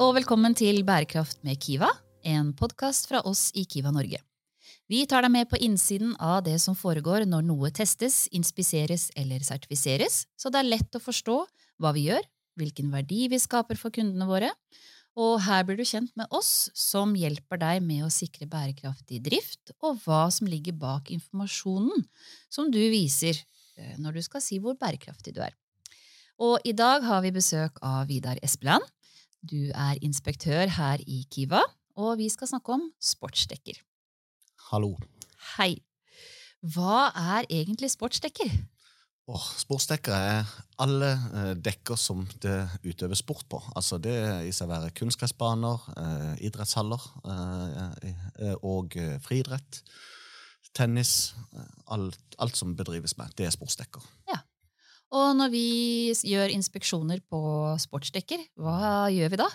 og velkommen til Bærekraft med Kiva, en podkast fra oss i Kiva Norge. Vi tar deg med på innsiden av det som foregår når noe testes, inspiseres eller sertifiseres, så det er lett å forstå hva vi gjør, hvilken verdi vi skaper for kundene våre, og her blir du kjent med oss, som hjelper deg med å sikre bærekraftig drift, og hva som ligger bak informasjonen som du viser eh, når du skal si hvor bærekraftig du er. Og i dag har vi besøk av Vidar Espeland, du er inspektør her i Kiva, og vi skal snakke om sportsdekker. Hallo. Hei. Hva er egentlig sportsdekker? Oh, sportsdekker er alle eh, dekker som det utøves sport på. Altså Det i seg være kunstgressbaner, eh, idrettshaller eh, og friidrett, tennis. Alt, alt, som bedrives med, det er sportsdekker. Ja. Og når vi gjør inspeksjoner på sportsdekker, hva gjør vi da?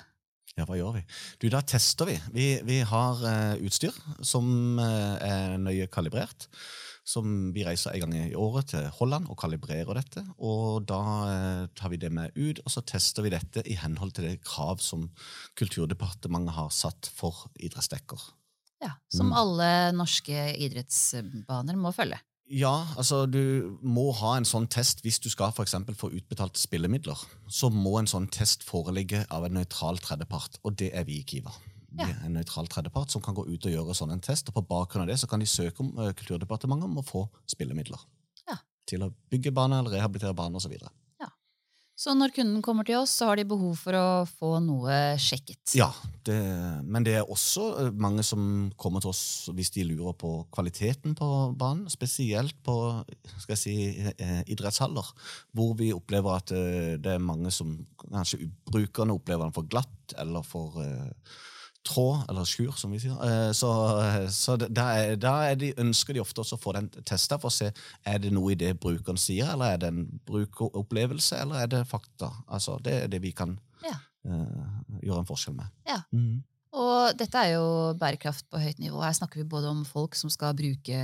Ja, hva gjør vi? Du, Da tester vi. Vi, vi har uh, utstyr som uh, er nøye kalibrert. Som vi reiser en gang i året til Holland og kalibrerer dette. Og da uh, tar vi det med ut, og så tester vi dette i henhold til det krav som Kulturdepartementet har satt for idrettsdekker. Ja, Som mm. alle norske idrettsbaner må følge. Ja, altså du må ha en sånn test hvis du skal for få utbetalt spillemidler. Så må en sånn test foreligge av en nøytral tredjepart, og det er vi i Kiva. Vi er en nøytral tredjepart som kan gå ut og gjøre sånn en test, og på bakgrunn av det så kan de søke om uh, Kulturdepartementet om å få spillemidler. Ja. Til å bygge bane eller rehabilitere bane osv. Så når kunden kommer til oss, så har de behov for å få noe sjekket? Ja, det, men det er også eh, mange som kommer til oss hvis de lurer på kvaliteten på banen. Spesielt på skal jeg si, eh, idrettshaller, hvor vi opplever at eh, det er mange som Kanskje brukerne opplever den for glatt eller for tråd, eller skur, som vi sier. Eh, så, så da, er, da er de, ønsker de ofte også å få den testa for å se er det noe i det brukeren sier, eller er det en brukeropplevelse, eller er det fakta. Altså, det er det vi kan ja. uh, gjøre en forskjell med. Ja. Mm. Og dette er jo bærekraft på høyt nivå. Her snakker vi både om folk som skal bruke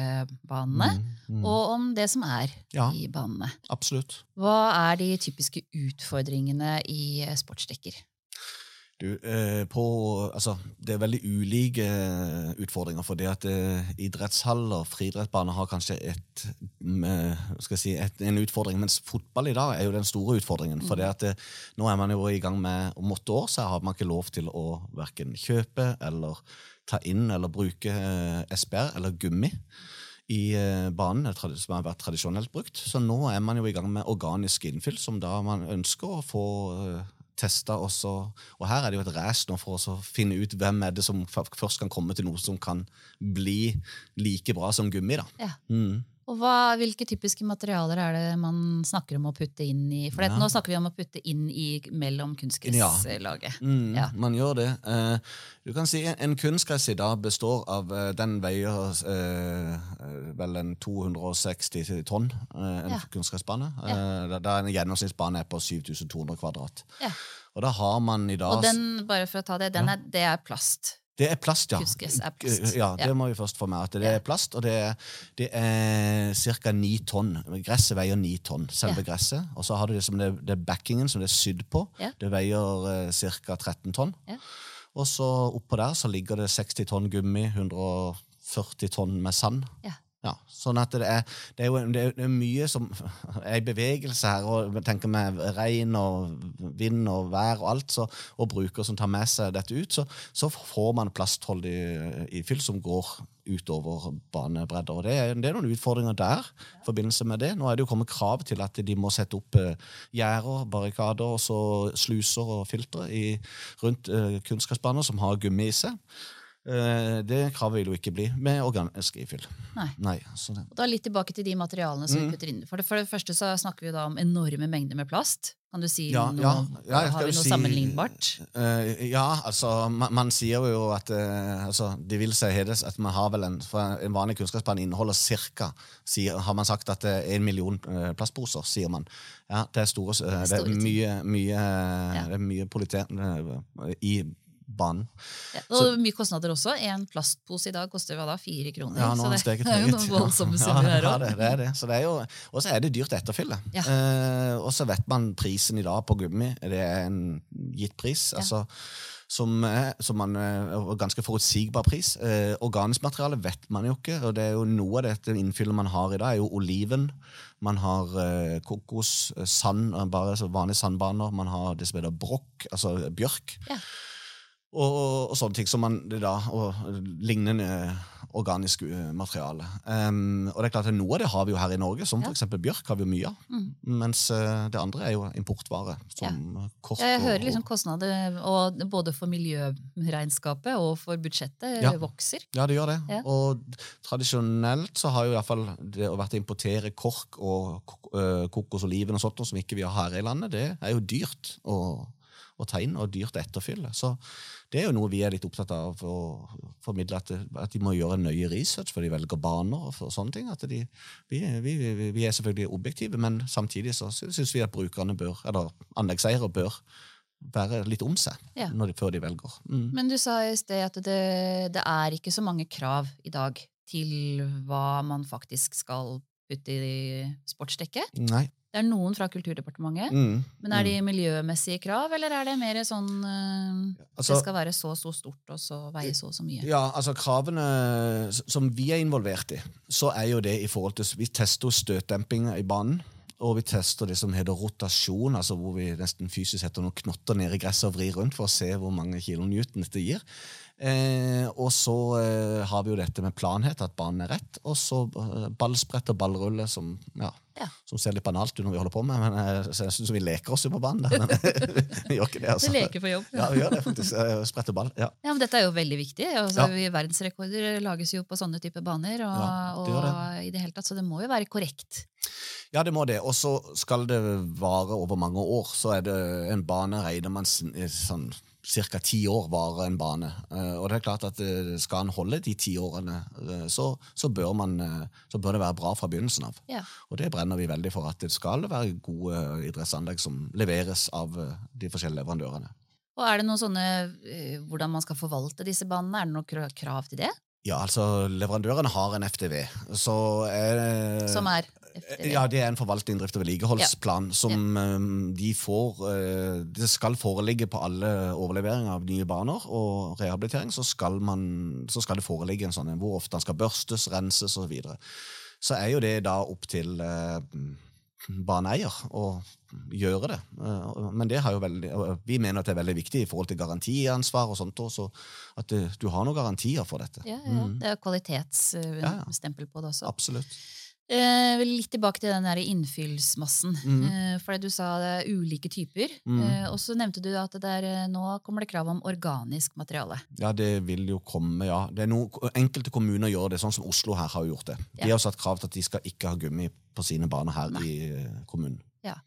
banene, mm, mm. og om det som er ja, i banene. Absolutt. Hva er de typiske utfordringene i sportsdekker? Du, eh, på, altså, det er veldig ulike eh, utfordringer. For det at eh, idrettshaller, friidrettsbane, har kanskje et, skal si, et, en utfordring. Mens fotball i dag er jo den store utfordringen. For det at eh, nå er man jo i gang med om åtte år, så har man ikke lov til å verken kjøpe eller ta inn eller bruke eh, SBR eller gummi i eh, banen, som har vært tradisjonelt brukt. Så nå er man jo i gang med organisk innfyll, som da man ønsker å få testa også. Og her er det jo et race nå for å finne ut hvem er det som først kan komme til noe som kan bli like bra som gummi. da. Ja. Mm. Og hva, Hvilke typiske materialer er det man snakker om å putte inn i For ja. nå snakker vi om å putte inn i mellom kunstgresslaget. Ja. Mm, ja. Man gjør det. Uh, du kan si En kunstgress i dag består av uh, Den veier uh, vel en 260 tonn, en kunstgressbane. Ja. Da en gjennomsnittsbane er på 7200 kvadrat. Og da har man i dag Og den, bare for å ta det, er, det er plast? Det er plast, ja. er plast. Ja, Det må vi først få med. at Det er plast, og det er, det er ca. ni tonn. Gresset veier ni tonn, selve ja. gresset. Og så har du det som det, det backingen som det er sydd på. Ja. Det veier uh, ca. 13 tonn. Ja. Og så oppå der så ligger det 60 tonn gummi, 140 tonn med sand. Ja. Ja, sånn at det er, det er jo det er mye som er i bevegelse her. og tenker med Regn og vind og vær og alt, så, og bruker som tar med seg dette ut, så, så får man plastholdig i fyll som går utover banebredder. og det er, det er, noen utfordringer der. i forbindelse med det. Nå er det jo kommet krav til at de må sette opp eh, gjerder, barrikader og så sluser og filtre rundt eh, kunstgressbaner som har gummi i seg. Eh, det kravet vil jo ikke bli med organisk ifyll. Nei. Nei da Litt tilbake til de materialene som mm. vi putter inn. For det, for det, første så snakker vi da om enorme mengder med plast. Kan du si ja, noe? Ja, ja, har vi noe si, sammenlignbart? Uh, ja, altså man, man, sier jo at uh, altså, De vil si hedes at man har vel en, for en vanlig kunnskapsplan inneholder ca. Har man sagt at det er en million uh, plastposer, sier man. Ja, det er store, det er mye, mye, det er mye politen i banen. Ja, og så, mye kostnader også. En plastpose i dag koster hva da? Fire kroner. Ja, så det, det er jo noen voldsomme summer her òg. Ja, det, det. Så det jo, og så er det dyrt etterfylle. Ja. Eh, og så vet man prisen i dag på gummi. Det er en gitt pris. altså som, er, som man, er ganske forutsigbar pris. Eh, organisk materiale vet man jo ikke, og det er jo noe av dette innfyllet man har i dag, er jo oliven. Man har eh, kokos, eh, sand, bare vanlige sandbaner. Man har det som heter brokk, altså bjørk. Ja og, og, sånne ting som man da, og lignende organisk eh, materiale. Um, og det er klart at Noe av det har vi jo her i Norge, som ja. f.eks. bjørk. har vi jo mye av, mm. Mens uh, det andre er jo importvare. som ja. kork. Jeg hører liksom kostnader og både for miljøregnskapet og for budsjettet ja. vokser. Ja, det gjør det. Ja. Og tradisjonelt så har jo i hvert fall det å vært importere kork og kokosoliven og sånt, som ikke vi har her i landet, det er jo dyrt. å å ta inn, og dyrt å etterfylle. Så det er jo noe vi er litt opptatt av å formidle, at, at de må gjøre nøye research før de velger baner. og sånne ting. De, vi, vi, vi, er selvfølgelig objektive, men samtidig så syns vi at brukerne bør, eller anleggseiere bør være litt om seg ja. de, før de velger. Mm. Men du sa i sted at det, det er ikke så mange krav i dag til hva man faktisk skal putte i sportsdekket. Nei. Det er noen fra Kulturdepartementet. Mm, men er de mm. miljømessige krav, eller er det mer sånn uh, altså, Det skal være så så stort og så veie så så mye? Ja, altså Kravene som vi er involvert i, så er jo det i forhold til Vi tester støtdemping i banen. Og vi tester det som heter rotasjon, altså hvor vi nesten fysisk setter noen knotter ned i gresset og vrir rundt for å se hvor mange kilonewton dette gir. Eh, og så eh, har vi jo dette med planhet, at banen er rett. Og så eh, ballsprett og ballrulle, som, ja, ja. som, ser litt banalt ut når vi holder på med. Men eh, jeg syns vi leker oss jo på banen. Der, men vi gjør ikke det. altså. Vi leker på jobb. Ja, vi gjør det faktisk. Eh, sprett og ball. Ja. ja, men Dette er jo veldig viktig. Altså, Verdensrekorder lages jo på sånne typer baner. Og, det det. og i det hele tatt, Så det må jo være korrekt. Ja, det må det. Og så skal det vare over mange år. Så er det en bane regner man sånn ca. ti år varer en bane. Eh, og det er klart at eh, skal en holde de ti årene, eh, så, så, bør man, så, bør det være bra fra begynnelsen av. Ja. Og det brenner vi veldig for, at det skal være gode idrettsanlegg som leveres av de forskjellige leverandørene. Og er det noen sånne, Hvordan man skal forvalte disse banene? Er det noen krav til det? Ja, altså Leverandørene har en FDV. Så er, Som er? Ja, Det er en forvaltning, drift og vedlikeholdsplan ja. som ja. Um, de får uh, Det skal foreligge på alle overleveringer av nye baner og rehabilitering. Så skal, man, så skal det foreligge en sånn hvor ofte den skal børstes, renses osv. Så, videre. så er jo det da opp til uh, baneeier å gjøre det. Uh, men det har jo veldig, vi mener at det er veldig viktig i forhold til garantiansvar og sånt også, at du har noen garantier for dette. Ja, ja. Mm. Det er kvalitetsstempel på det også. Absolutt. Eh, litt tilbake til den der innfyllsmassen. Mm. Eh, for du sa det er ulike typer. Mm. Eh, og så nevnte du at er, eh, nå kommer det krav om organisk materiale. Ja, det vil jo komme, ja. Det er noe, enkelte kommuner gjør det, sånn som Oslo her har gjort det. De har satt krav til at de skal ikke ha gummi på sine baner her Nei. i eh, kommunen. Ja.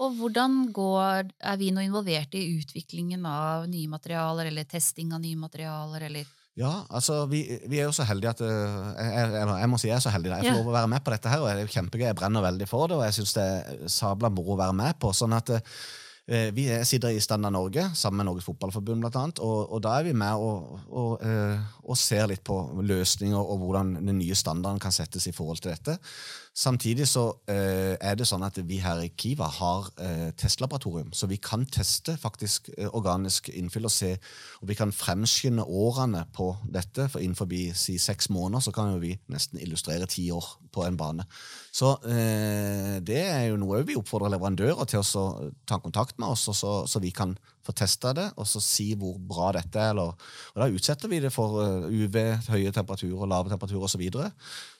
Og hvordan går, Er vi nå involvert i utviklingen av nye materialer, eller testing av nye materialer, eller ja, altså, vi, vi, er jo så heldige at eh, jeg, jeg, jeg, må si jeg er så heldig. Jeg får lov å være med på dette her, og det er kjempegøy. Jeg brenner veldig for det, og jeg syns det er sabla moro å være med på. sånn at eh, vi sitter i Standard Norge sammen med Norges Fotballforbund, blant annet, og, og da er vi med og, og, eh, og, ser litt på løsninger og hvordan den nye standarden kan settes i forhold til dette. Samtidig så eh, er det sånn at vi her i Kiva har eh, testlaboratorium, så vi kan teste faktisk eh, organisk innfyll og se og vi kan fremskynde årene på dette. For innenfor si, seks måneder så kan jo vi nesten illustrere ti år på en bane. Så eh, det er jo noe vi oppfordrer leverandører til å ta kontakt med oss, så, så vi kan få testa det og så si hvor bra dette er. Eller, og da utsetter vi det for eh, UV, høye temperaturer, lave temperaturer osv.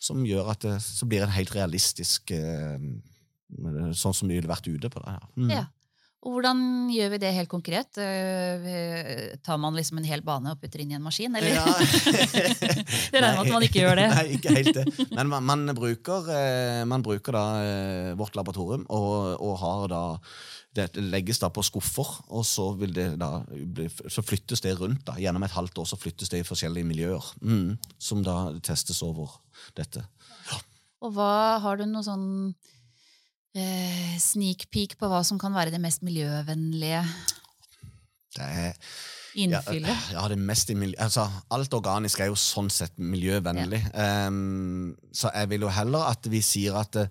Som gjør at det så blir en helt realistisk eh, sånn som de ville vært ute på det. Ja. Mm. ja. Og hvordan gjør vi det helt konkret? Uh, tar man liksom en hel bane og putter inn i en maskin, eller? Ja. det regner med at man ikke gjør det. Nei, ikke helt det. Men man, man, bruker, man bruker, da vårt laboratorium og, og har da det legges da på skuffer, og så, da, så flyttes det rundt. da, Gjennom et halvt år så flyttes det i forskjellige miljøer, mm, som da testes over dette. Ja. Og hva Har du noe sånn eh, sneak peek på hva som kan være det mest miljøvennlige? Det Innfyllet? Ja, ja, det mest altså, alt organisk er jo sånn sett miljøvennlig. Ja. Um, så jeg vil jo heller at vi sier at uh,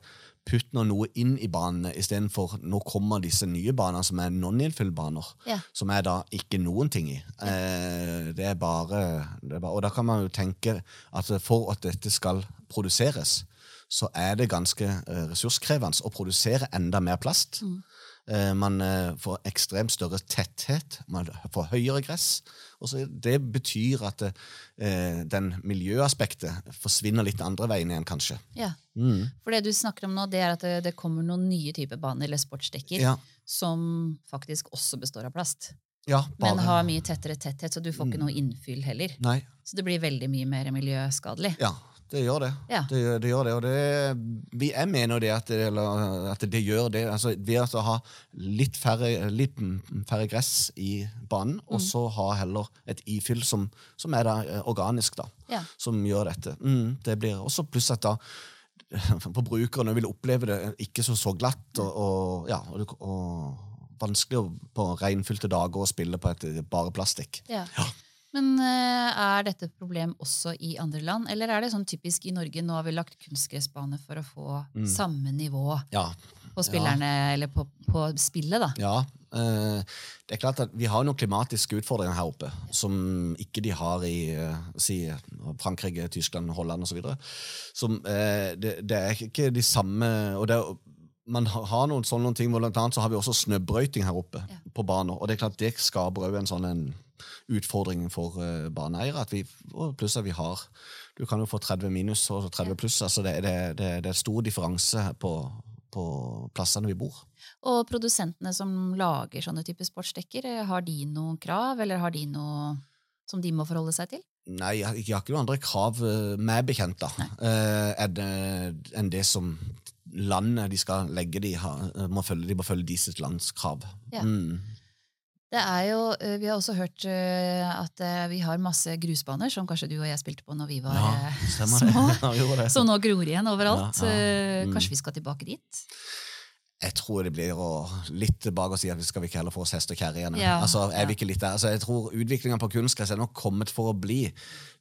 putt nå noe inn i banene istedenfor nå kommer disse nye banene som er non-infill-baner. Ja. Som er da ikke noen ting i. Eh, det, er bare, det er bare Og da kan man jo tenke at for at dette skal produseres, så er det ganske eh, ressurskrevende å produsere enda mer plast. Mm. Eh, Man eh, får ekstremt større tetthet, man får høyere gress. Og så det betyr at det, den miljøaspektet forsvinner litt andre veien igjen, kanskje. Ja. Mm. For det du snakker om nå, det er at det, det kommer noen nye typer baner eller sportsdekker Ja, som faktisk også består av plast. ja, bare Men har mye tettere tetthet, så du får ikke Mm. noe innfyll heller. Nei. Så det blir veldig mye mer miljøskadelig. Ja, det gjør det. Ja. Det, det gjør det, og det, vi, jeg mener det at det, eller, at det gjør det. Altså, ved å ha litt færre, litt færre gress i banen, og så ha heller et ifyll som, som er da, eh, organisk, da, Ja. som gjør dette. Mm, det blir også pluss at da forbrukerne vil oppleve det ikke så, så glatt og, og, ja, og, og vanskelig på regnfylte dager å spille på et bare plastikk. Ja. Men eh, er dette et problem også i andre land, eller er det sånn typisk i Norge nå har vi lagt kunstgressbane for å få Mm. samme nivå Ja, på spillerne, eller på, på spillet, da? Ja, eh, det er klart at Vi har noen klimatiske utfordringer her oppe som ikke de har i eh, si, Frankrike, Tyskland, Holland osv. Det, det er ikke de samme og det, er- Man har- har noen sånne ting, blant annet så har vi også snøbrøyting her oppe Ja. på baner. og Det er klart det skaper òg en sånn en utfordring for uh, baneeiere. at vi, og Pluss at vi har Du kan jo få 30 minus og 30 pluss. altså Det, det, det, det er stor differanse på, på plassene vi bor. Og produsentene som lager sånne typer sportsdekker, eh, har de noen krav, eller har de noe som de må forholde seg til? Nei, jeg jeg har ikke noen andre krav eh, meg bekjent da, enn det- enn det som landet de skal legge de, må følge, de må følge de sitt lands krav. Ja. Mm. Det er jo, eh, Vi har også hørt eh, at eh, vi har masse grusbaner, som kanskje du og jeg spilte på når vi var Ja, små. Som nå gror igjen overalt. Ja, ja. Mm. Kanskje vi skal tilbake dit? Tror det blir å litt tilbake og si at vi skal vi ikke heller få oss hest og kjerre igjen. Ja, altså, er vi ikke litt der? Altså, jeg tror utviklinga på kunstgress er nok kommet for å bli.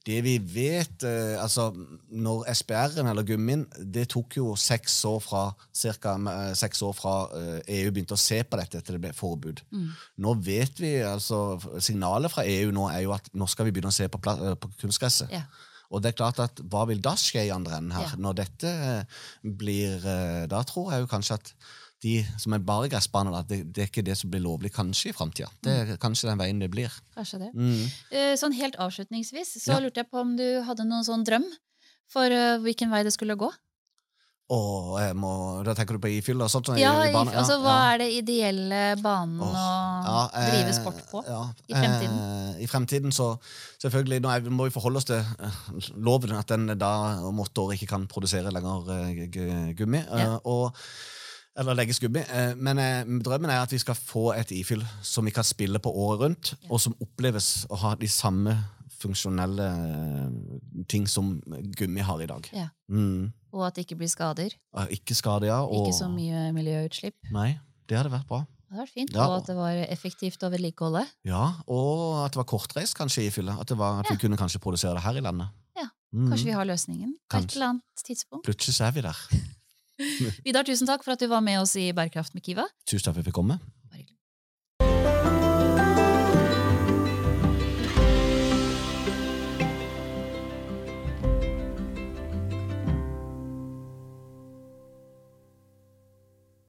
Det vi vet eh, altså, Når SPR-en, eller gummien, det tok jo seks år fra, cirka, eh, seks år fra eh, EU begynte å se på dette til det ble forbud. Mm. Nå vet vi, altså Signalet fra EU nå er jo at nå skal vi begynne å se på, eh, på kunstgresset. Ja. Og det er klart at hva vil da skje i andre enden her? Ja. Når dette eh, blir Da tror jeg jo kanskje at de som er bare gressbaner, det, det er ikke det som blir lovlig kanskje i framtida. Det er kanskje den veien det blir. Kanskje det. Mm. Eh, Sånn helt avslutningsvis så Ja. lurte jeg på om du hadde noen sånn drøm for eh, hvilken vei det skulle gå? Og må, da tenker du på ifyll og sånt? sånn Ja, i i, ja altså Hva ja. er det ideelle banen oh, å eh, drive sport på? i fremtiden? Eh, I fremtiden så selvfølgelig, Nå er, må vi forholde oss til eh, loven, at den da om åtte år ikke kan produsere lenger gummi. og eller legges gummi. eh, Men eh, drømmen er at vi skal få et ifyll som vi kan spille på året rundt, Ja. og som oppleves å ha de samme funksjonelle eh, ting som gummi har i dag. Ja. Mm. Og at det ikke blir skader? Ikke skader, ja. Og, Ikke så mye miljøutslipp? Nei, det hadde vært bra. Det hadde vært fint. Ja. Og at det var effektivt å vedlikeholde? Ja, Og at det var kortreist kanskje i fyllet. At, det var, at vi kunne kanskje produsere det her i landet. Ja, Mm. Kanskje vi har løsningen på et eller annet tidspunkt? Plutselig er vi der. Vidar, tusen takk for at du var med oss i Bærekraft med Kiva. Tusen takk for at jeg fikk komme.